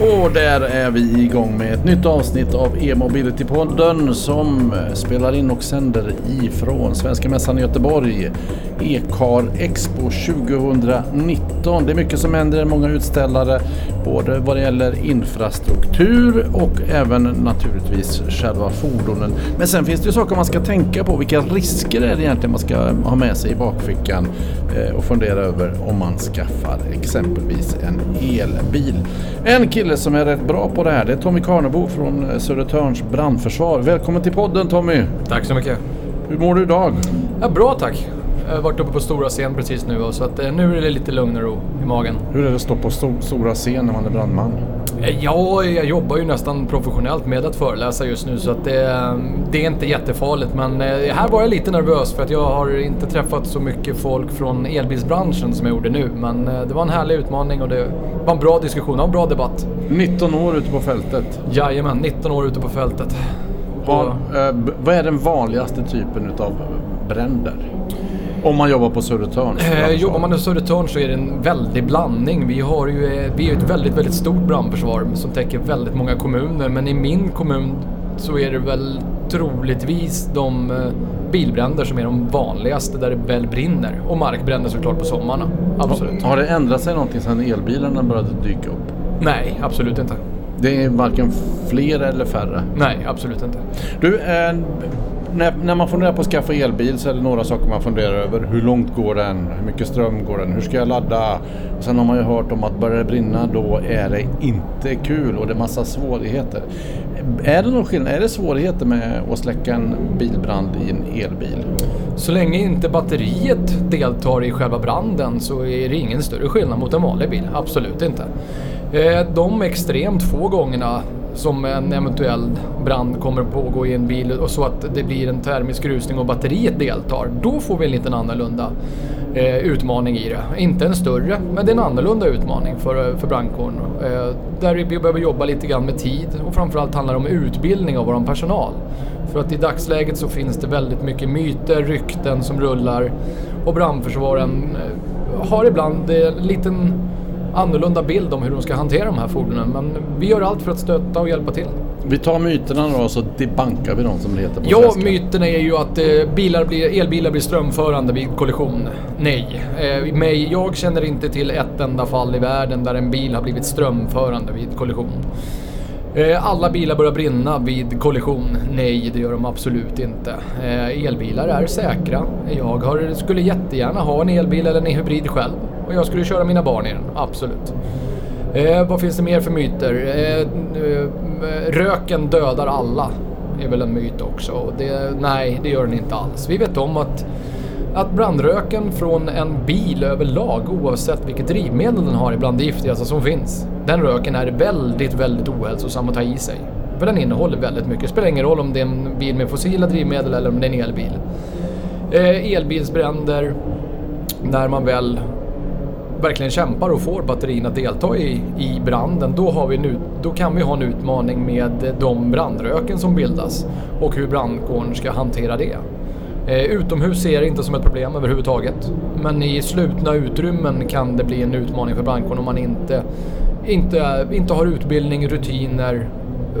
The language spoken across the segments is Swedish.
Och där är vi igång med ett nytt avsnitt av E-mobility-podden som spelar in och sänder ifrån Svenska Mässan i Göteborg. E-car Expo 2019. Det är mycket som händer, många utställare, både vad det gäller infrastruktur och även naturligtvis själva fordonen. Men sen finns det ju saker man ska tänka på. Vilka risker är det egentligen man ska ha med sig i bakfickan eh, och fundera över om man skaffar exempelvis en elbil. En kille som är rätt bra på det här det är Tommy Karnebo från eh, Södertörns brandförsvar. Välkommen till podden Tommy! Tack så mycket. Hur mår du idag? Ja, bra tack. Jag har varit uppe på stora scen precis nu så att eh, nu är det lite lugn och ro i magen. Hur är det att stå på sto stora scen när man är brandman? Eh, ja, jag jobbar ju nästan professionellt med att föreläsa just nu så att det, det är inte jättefarligt. Men här var jag lite nervös för att jag har inte träffat så mycket folk från elbilsbranschen som jag gjorde nu. Men det var en härlig utmaning och det var en bra diskussion och en bra debatt. 19 år ute på fältet? Jajamän, 19 år ute på fältet. Vad, eh, vad är den vanligaste typen utav bränder? Om man jobbar på Södertörn? Eh, jobbar man på Södertörn så är det en väldig blandning. Vi, har ju, eh, vi är ett väldigt, väldigt stort brandförsvar som täcker väldigt många kommuner. Men i min kommun så är det väl troligtvis de eh, bilbränder som är de vanligaste där det väl brinner. Och markbränder såklart på sommarna. Absolut. Har det ändrat sig någonting sedan elbilarna började dyka upp? Nej, absolut inte. Det är varken fler eller färre? Nej, absolut inte. Du, eh, när, när, man funderar på att skaffa elbil så är det några saker man funderar över. Hur långt går den? Hur mycket ström går den? Hur ska jag ladda? Sen har man ju hört om att börjar det brinna då är det inte kul och det är massa svårigheter. Är det någon skillnad? Är det svårigheter med att släcka en bilbrand i en elbil? Så länge inte batteriet deltar i själva branden så är det ingen större skillnad mot en vanlig bil. Absolut inte. Eh, de extremt få gångerna som en eventuell brand kommer att pågå i en bil och så att det blir en termisk rusning och batteriet deltar. Då får vi en liten annorlunda eh, utmaning i det. Inte en större, men det är en annorlunda utmaning för, för brandkåren. Eh, där vi behöver jobba lite grann med tid och framförallt handlar det om utbildning av vår personal. För att i dagsläget så finns det väldigt mycket myter, rykten som rullar och brandförsvaren eh, har ibland en liten annorlunda bild om hur de ska hantera de här fordonen. Men vi gör allt för att stötta och hjälpa till. Vi tar myterna då så debankar vi dem som det heter på Ja, svenska. myterna är ju att eh, bilar blir, elbilar blir strömförande vid kollision. Nej. Eh, mig, jag känner inte till ett enda fall i världen där en bil har blivit strömförande vid kollision. Eh, alla bilar börjar brinna vid kollision. Nej, det gör de absolut inte. Elbilar är säkra. Jag har, skulle jättegärna ha en elbil eller en hybrid själv. Och jag skulle köra mina barn i den, absolut. Eh, vad finns det mer för myter? Eh, eh röken dödar alla. är väl en myt också. Det, nej, det gör den inte alls. Vi vet om att, att brandröken från en bil överlag, oavsett vilket drivmedel den har, är bland det giftigaste som finns. Den röken är väldigt, väldigt ohälsosam att ta i sig. För den innehåller väldigt mycket. Det spelar ingen roll om det är en bil med fossila drivmedel eller om det är en elbil. Eh, elbilsbränder, när man väl verkligen kämpar och får batterin att delta i, i branden, då, har vi nu, då kan vi ha en utmaning med de brandröken som bildas och hur brandkåren ska hantera det. Eh, utomhus ser jag det inte som ett problem överhuvudtaget. Men i slutna utrymmen kan det bli en utmaning för brandkåren om man inte, inte, inte har utbildning, rutiner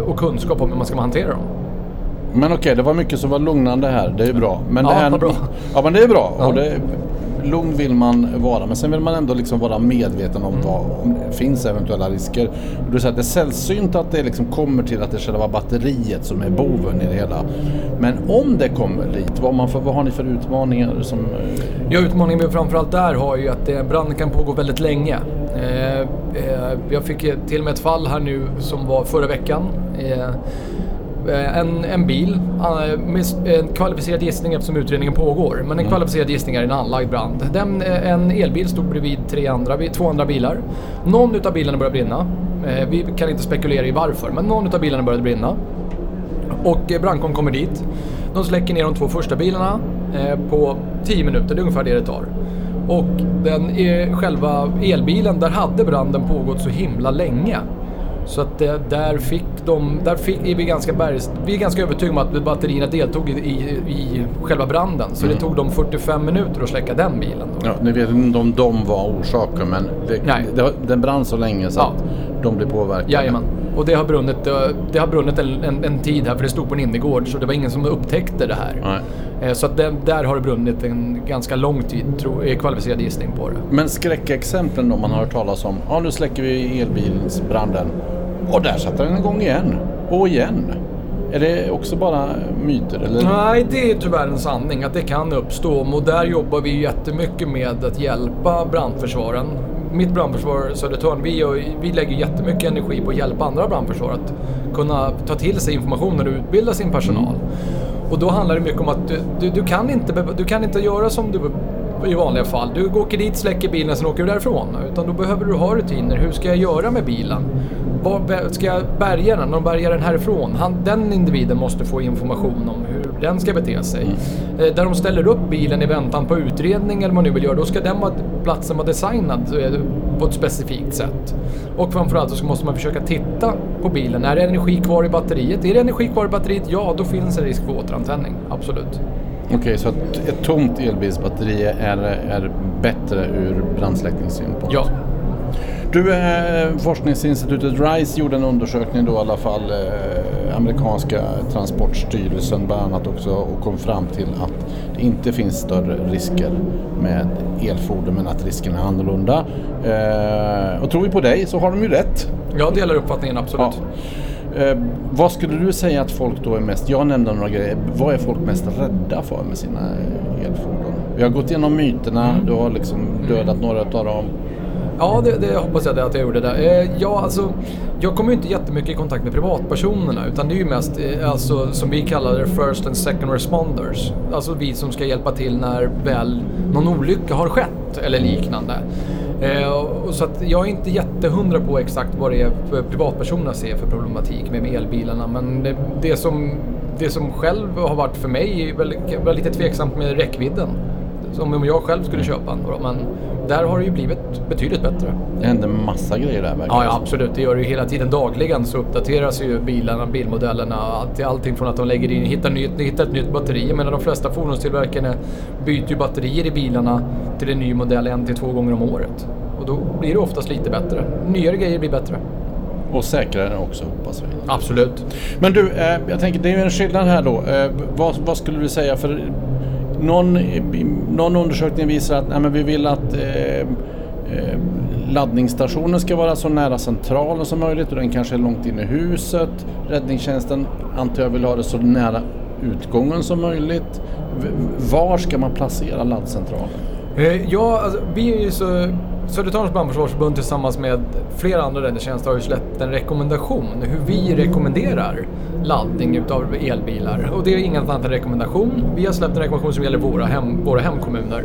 och kunskap om hur man ska hantera dem. Men okej, okay, det var mycket som var lugnande här. Det är bra. Men ja, det här, bra. Ja, men det är bra. Ja. Och det, lugn vill man vara men sen vill man ändå liksom vara medveten om, vad, om det finns eventuella risker. Och du säger att det är sällsynt att det liksom kommer till att det är själva batteriet som är boven i det hela. Men om det kommer dit, vad, man för, vad har ni för utmaningar? Som... Ja, utmaningen vi framförallt där har ju att branden kan pågå väldigt länge. Eh, eh, jag fick till och med ett fall här nu som var förra veckan. Eh, en, en bil, eh, med en kvalificerad gissning eftersom utredningen pågår. Men en mm. kvalificerad gissning är en anlagd brand. Den, eh, en elbil stod bredvid tre andra, två andra bilar. Någon utav bilarna började brinna. Vi kan inte spekulera i varför, men någon utav bilarna började brinna. Och brandkåren kommer dit. De släcker ner de två första bilarna på 10 minuter, det är ungefär det det tar. Och den, själva elbilen, där hade branden pågått så himla länge. Så att det, där fick de, där fick, är vi ganska bergs, vi är ganska övertygade om att batterierna deltog i, i, i själva branden. Så mm. det tog dem 45 minuter att släcka den bilen. Då. Ja, ni vet inte om de var orsaken men det, det, den brann så länge så ja. att de blir påverkade. Jajamän. Och det har brunnit, eh, det har brunnit en, en, en tid här för det stod på en innergård så det var ingen som upptäckte det här. Nej. Eh, Så att det, där har det brunnit en ganska lång tid, tro, är kvalificerad gissning på det. Men skräckexemplen då man har hört talas om. Ja, nu släcker vi elbilsbranden. Och där satte den igång igen. Och igen. Är det också bara myter eller? Nej, det är tyvärr en sanning att det kan uppstå. Och där jobbar vi jättemycket med att hjälpa brandförsvaren. Mitt brandförsvar Södertörn, vi, gör, vi lägger jättemycket energi på att hjälpa andra brandförsvar att kunna ta till sig informationen och utbilda sin personal. Och då handlar det mycket om att du, du, du, kan inte, du kan inte göra som du i vanliga fall. Du åker dit, släcker bilen, sen åker du därifrån. Utan då behöver du ha rutiner. Hur ska jag göra med bilen? Ska jag bärga den och bärga den härifrån? Han, den individen måste få information om hur den ska bete sig. Eh, Där de ställer upp bilen i väntan på utredning eller vad man nu vill göra, då ska den vara, platsen vara designad eh, på ett specifikt sätt. Och framförallt så måste man försöka titta på bilen. Är det energi kvar i batteriet? Är det energi kvar i batteriet? Ja, då finns en risk för återantändning. Absolut. Okej, så att ett tomt elbilsbatteri är, är bättre ur brandsläckningssynpunkt? Ja. Du, eh, forskningsinstitutet RISE gjorde en undersökning då i alla fall, eh, amerikanska transportstyrelsen bland annat också och kom fram till att det inte finns större risker med elfordon men att riskerna är annorlunda. Eh, och tror vi på dig så har de ju rätt. Jag delar uppfattningen, absolut. Ja. Eh, vad skulle du säga att folk då är mest, jag nämnde några grejer, vad är folk mest rädda för med sina elfordon? Vi har gått igenom myterna, du har liksom dödat några av dem. Ja, det, det hoppas jag att jag gjorde där. Eh, ja, alltså, jag kommer ju inte jättemycket i kontakt med privatpersonerna utan det är ju mest eh, alltså, som vi kallar det first and second responders. Alltså vi som ska hjälpa till när väl någon olycka har skett eller liknande. Eh, så att jag är inte jättehundra på exakt vad det är för privatpersonerna ser för problematik med elbilarna men det, det, som, det som själv har varit för mig är väl, väl lite tveksamt med räckvidden. Som om jag själv skulle köpa en men där har det ju blivit betydligt bättre. Det händer massa grejer där verkar Ja, ja absolut. Det gör det ju hela tiden. Dagligen så uppdateras ju bilarna, bilmodellerna. Allt, allting från att de lägger in, hittar, nytt, hittar ett nytt batteri. Men de flesta fordonstillverkarna byter ju batterier i bilarna till en ny modell en till två gånger om året. Och då blir det oftast lite bättre. Nyare grejer blir bättre. Och säkrare också hoppas vi. Absolut. Men du, eh, jag tänker det är ju en skillnad här då. Eh, vad, vad skulle du säga för någon, någon undersökning visar att nej, men vi vill att eh, eh, laddningsstationen ska vara så nära centralen som möjligt och den kanske är långt in i huset. Räddningstjänsten antar jag vill ha det så nära utgången som möjligt. Var ska man placera laddcentralen? Eh, ja, alltså, vi är ju så... Södertörns brandförsvarsförbund tillsammans med flera andra räddningstjänster har ju släppt en rekommendation hur vi rekommenderar laddning utav elbilar. Och det är inget annat än rekommendation. Vi har släppt en rekommendation som gäller våra, hem, våra hemkommuner.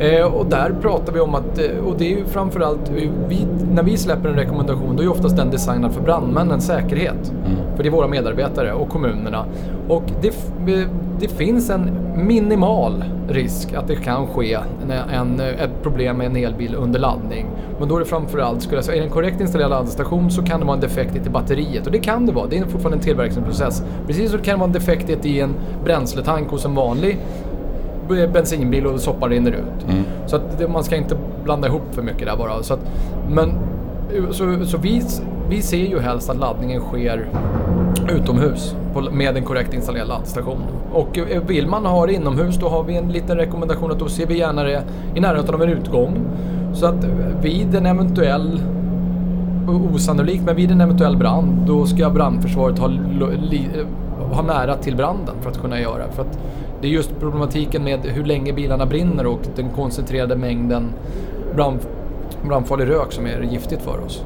Eh, och där pratar vi om att, eh, och det är ju framförallt, eh, vi, när vi släpper en rekommendation då är ju oftast den designad för brandmännens säkerhet. För det är våra medarbetare och kommunerna. Och det, eh, det finns en minimal risk att det kan ske en, en, ett problem med en elbil under laddning. Men då är det framförallt, skulle jag säga, är det en korrekt installerad laddstation så kan det vara en defekt i batteriet. Och det kan det vara, det är fortfarande en tillverkningsprocess. Precis som det kan vara en defekt i en bränsletank hos en vanlig bensinbil och soppan rinner ut. Så att det, man ska inte blanda ihop för mycket där bara. Så att, men så, så vi, vi ser ju helst att laddningen sker utomhus på, med en korrekt installerad laddstation. Och eh, vill man ha det inomhus då har vi en liten rekommendation att då ser vi gärna det i närheten av en utgång. Så att vid en eventuell osannolikt, men vid en eventuell brand då ska brandförsvaret ha, eh, ha nära till branden för att kunna göra. För att det är just problematiken med hur länge bilarna brinner och den koncentrerade mängden brand, brandfarlig rök som är giftigt för oss.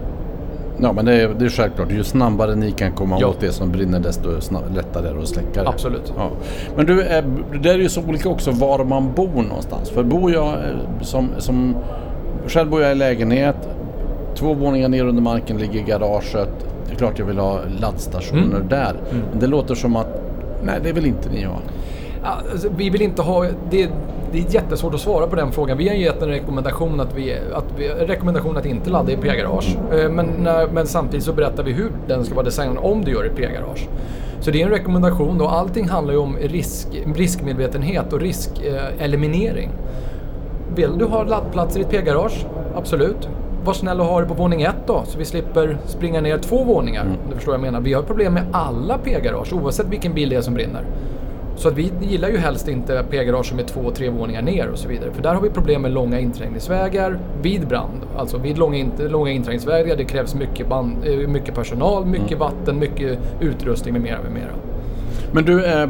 Ja men det är, det är självklart, ju snabbare ni kan komma Ja. åt det som brinner desto lättare är det att släcka det. Absolut. Ja. Men du, eh, det är ju så olika också var man bor någonstans. För bor jag eh, som, som... Själv bor jag i lägenhet. Två våningar ner under marken ligger garaget. Klart jag vill ha laddstationer Mm. där. Men det låter som att... Nej, det vill inte ni ha. Alltså, vi vill inte ha... Det, det är jättesvårt att svara på den frågan. Vi har gett en rekommendation att, vi, att vi, en rekommendation att inte ladda i P-garage. Eh, Men, men samtidigt så berättar vi hur den ska vara designad om du gör i P-garage. Så det är en rekommendation och allting handlar ju om risk, riskmedvetenhet och riskeliminering. Vill du ha laddplatser i ett P-garage? Absolut. Var snäll och ha det på våning ett då, så vi slipper springa ner två våningar. Mm. Du förstår vad jag menar. Vi har problem med alla P-garage, oavsett vilken bil det är som brinner. Så att vi gillar ju helst inte P-garage som är två, tre våningar ner och så vidare. För där har vi problem med långa inträngningsvägar vid brand. Alltså vid långa, långa inträngningsvägar, det krävs mycket, band, eh, mycket personal, mycket mm. vatten, mycket utrustning med mera, med mera. Men du, äh,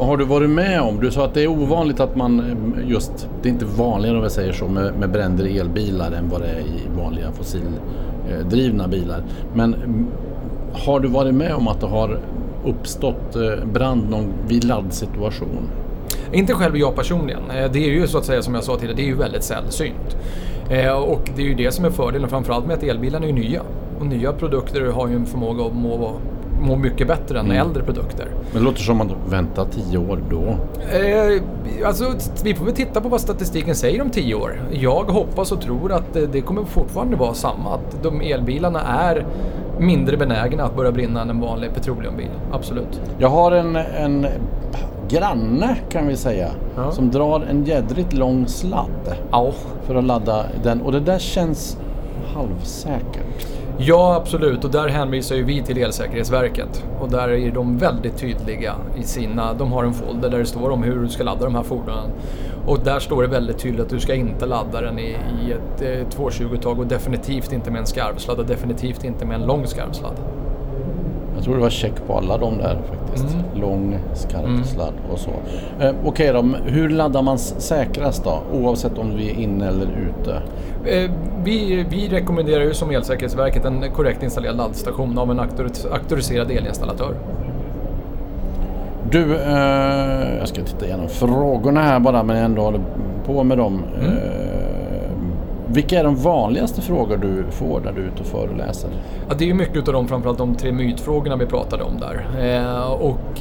har du varit med om, du sa att det är ovanligt att man eh, just, det är inte vanligare om jag säger så, med, med bränder i elbilar än vad det är i vanliga fossildrivna bilar. Men mm, har du varit med om att det har uppstått brand någon, vid laddsituation? Inte själv jag personligen. Det är ju så att säga som jag sa tidigare, det är ju väldigt sällsynt. Och det är ju det som är fördelen framförallt med att elbilarna är nya. Och nya produkter har ju en förmåga att må vara må mycket bättre än mm. äldre produkter. Men det låter som att man väntar tio år då? Eh, alltså, vi får väl titta på vad statistiken säger om tio år. Jag hoppas och tror att det kommer fortfarande vara samma. Att de elbilarna är mindre benägna att börja brinna än en vanlig petroleumbil. Absolut. Jag har en, en granne kan vi säga. Ja. Som drar en jädrigt lång sladd. Ja. För att ladda den. Och det där känns halvsäkert. Ja, absolut. Och där hänvisar ju vi till Elsäkerhetsverket. Och där är de väldigt tydliga i sina... De har en folder där det står om hur du ska ladda de här fordonen. Och där står det väldigt tydligt att du ska inte ladda den i, i ett eh, 220-tag och definitivt inte med en skarvsladd och definitivt inte med en lång skarvsladd. Jag tror det var check på alla de där faktiskt. Mm. Lång, skarp sladd och så. Eh, Okej okay då, hur laddar man säkrast då? Oavsett om vi är inne eller ute? Eh, vi, vi rekommenderar ju som Elsäkerhetsverket en korrekt installerad laddstation av en auktoriserad elinstallatör. Du, eh, jag ska titta igenom frågorna här bara men jag ändå håller på med dem. Mm. Vilka är de vanligaste frågor du får när du är ute och föreläser? Ja, det är ju mycket av de, framförallt de tre mytfrågorna vi pratade om där. Eh, och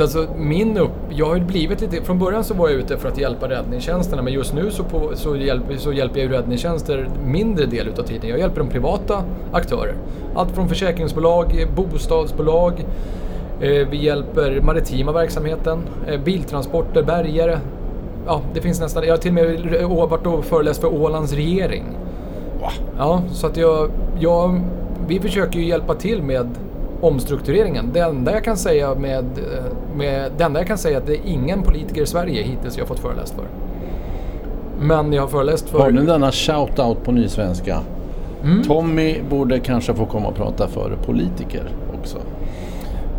Alltså min upp, jag har blivit lite, från början så var jag ute för att hjälpa räddningstjänsterna men just nu så, på, så, hjälp, så hjälper jag ju räddningstjänster mindre del utav tiden. Jag hjälper de privata aktörer. Allt från försäkringsbolag, bostadsbolag, eh, vi hjälper maritima verksamheten, eh, biltransporter, bärgare, ja, det finns nästan, jag har till och med varit och föreläst för Ålands regering. Va? Ja, så att jag, jag, vi försöker ju hjälpa till med omstruktureringen. Det enda jag kan säga med, med det enda jag kan säga är att det är ingen politiker i Sverige hittills jag fått föreläst för. Men jag har föreläst för... Har du denna shout-out på nysvenska? Mm. Tommy borde kanske få komma och prata för politiker också.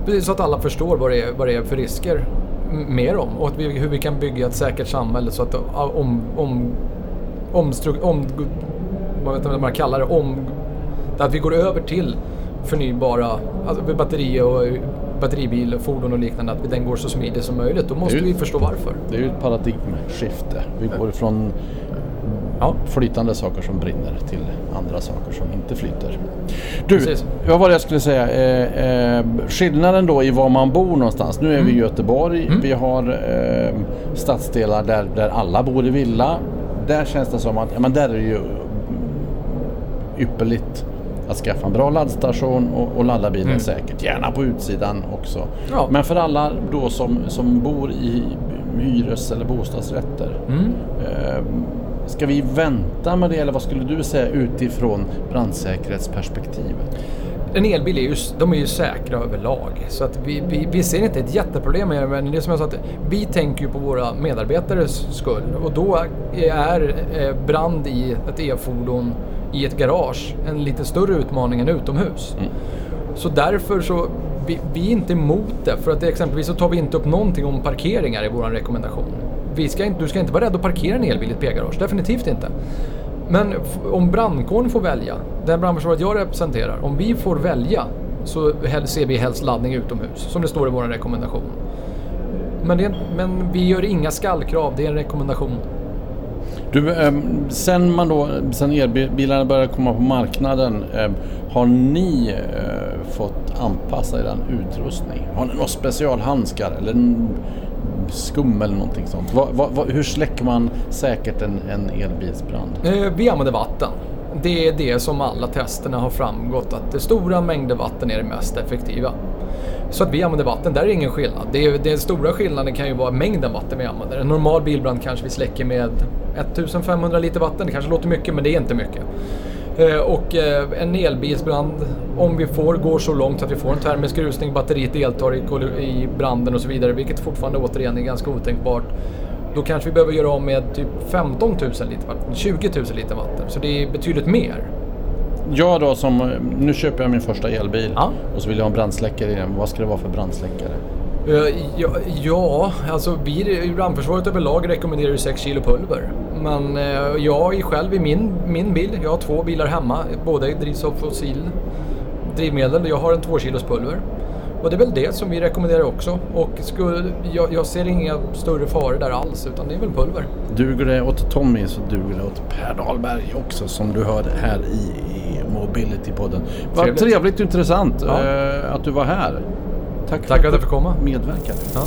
Precis, så att alla förstår vad det är, vad det är för risker mer om och vi, hur vi kan bygga ett säkert samhälle så att om, om, omstru, om vad vet man kallar det, om, att vi går över till förnybara alltså batteri och batteribil, fordon och liknande, att den går så smidigt som möjligt. Då måste ju, vi förstå varför. Det är ju ett paradigmskifte. Vi går ifrån ja, flytande saker som brinner till andra saker som inte flyter. Du, Precis. vad var det jag skulle säga? Eh, eh, skillnaden då i var man bor någonstans. Nu är mm. vi i Göteborg. Mm. Vi har eh, stadsdelar där, där alla bor i villa. Där känns det som att ja, men där är det ju ypperligt att skaffa en bra laddstation och, och ladda bilen mm. säkert. Gärna på utsidan också. Ja. Men för alla då som, som bor i hyres eller bostadsrätter. Mm. Eh, Ska vi vänta med det eller vad skulle du säga utifrån brandsäkerhetsperspektivet? En elbil är ju, de är ju säkra överlag. Så att vi, vi, vi ser inte ett jätteproblem med det. Men det som jag sa, att vi tänker ju på våra medarbetares skull. Och då är eh, brand i ett e-fordon i ett garage en lite större utmaning än utomhus. Mm. Så därför så, vi, vi är inte emot det. För att exempelvis så tar vi inte upp någonting om parkeringar i vår rekommendation vi ska inte, du ska inte vara rädd att parkera en elbil i ett P-garage. Definitivt inte. Men om brandkåren får välja, den brandförsvaret jag representerar, om vi får välja så ser vi helst laddning utomhus, som det står i vår rekommendation. Men, det, men vi gör inga skallkrav, det är en rekommendation. Du, ehm, sen, man då, sen elbilarna började komma på marknaden, ehm, har ni eh, fått anpassa er utrustning? Har ni några specialhandskar eller skum eller någonting sånt. Va, va, hur släcker man säkert en, en elbilsbrand? Eh, vi använder vatten. Det är det som alla testerna har framgått att det stora mängder vatten är det mest effektiva. Så att vi använder vatten, där är ingen skillnad. Det den stora skillnaden kan ju vara mängden vatten vi använder. En normal bilbrand kanske vi släcker med 1500 liter vatten. Det kanske låter mycket men det är inte mycket. Eh, och eh, en elbilsbrand, om vi får, går så långt att vi får en termisk rusning, batteriet deltar i, branden och så vidare, vilket fortfarande återigen är ganska otänkbart. Då kanske vi behöver göra av med typ 15 000 liter vatten, 20 000 liter vatten. Så det är betydligt mer. Jag då som, nu köper jag min första elbil Ja. och så vill jag ha en brandsläckare i den. Vad ska det vara för brandsläckare? Eh, Ja, ja, alltså vi i brandförsvaret överlag rekommenderar ju 6 kilo pulver. Men eh, jag är själv i min, min bil, jag har två bilar hemma, båda drivs av fossil drivmedel. Jag har en 2 kilos pulver. Och det är väl det som vi rekommenderar också. Och skulle, jag, jag ser inga större faror där alls, utan det är väl pulver. Duger det åt Tommy så duger det åt Per Dahlberg också som du hör här i, i Mobility-podden. Vad Trevligt. trevligt och intressant Ja. eh, att du var här. Tack, Tack för att jag fick komma. medverkade. Ja.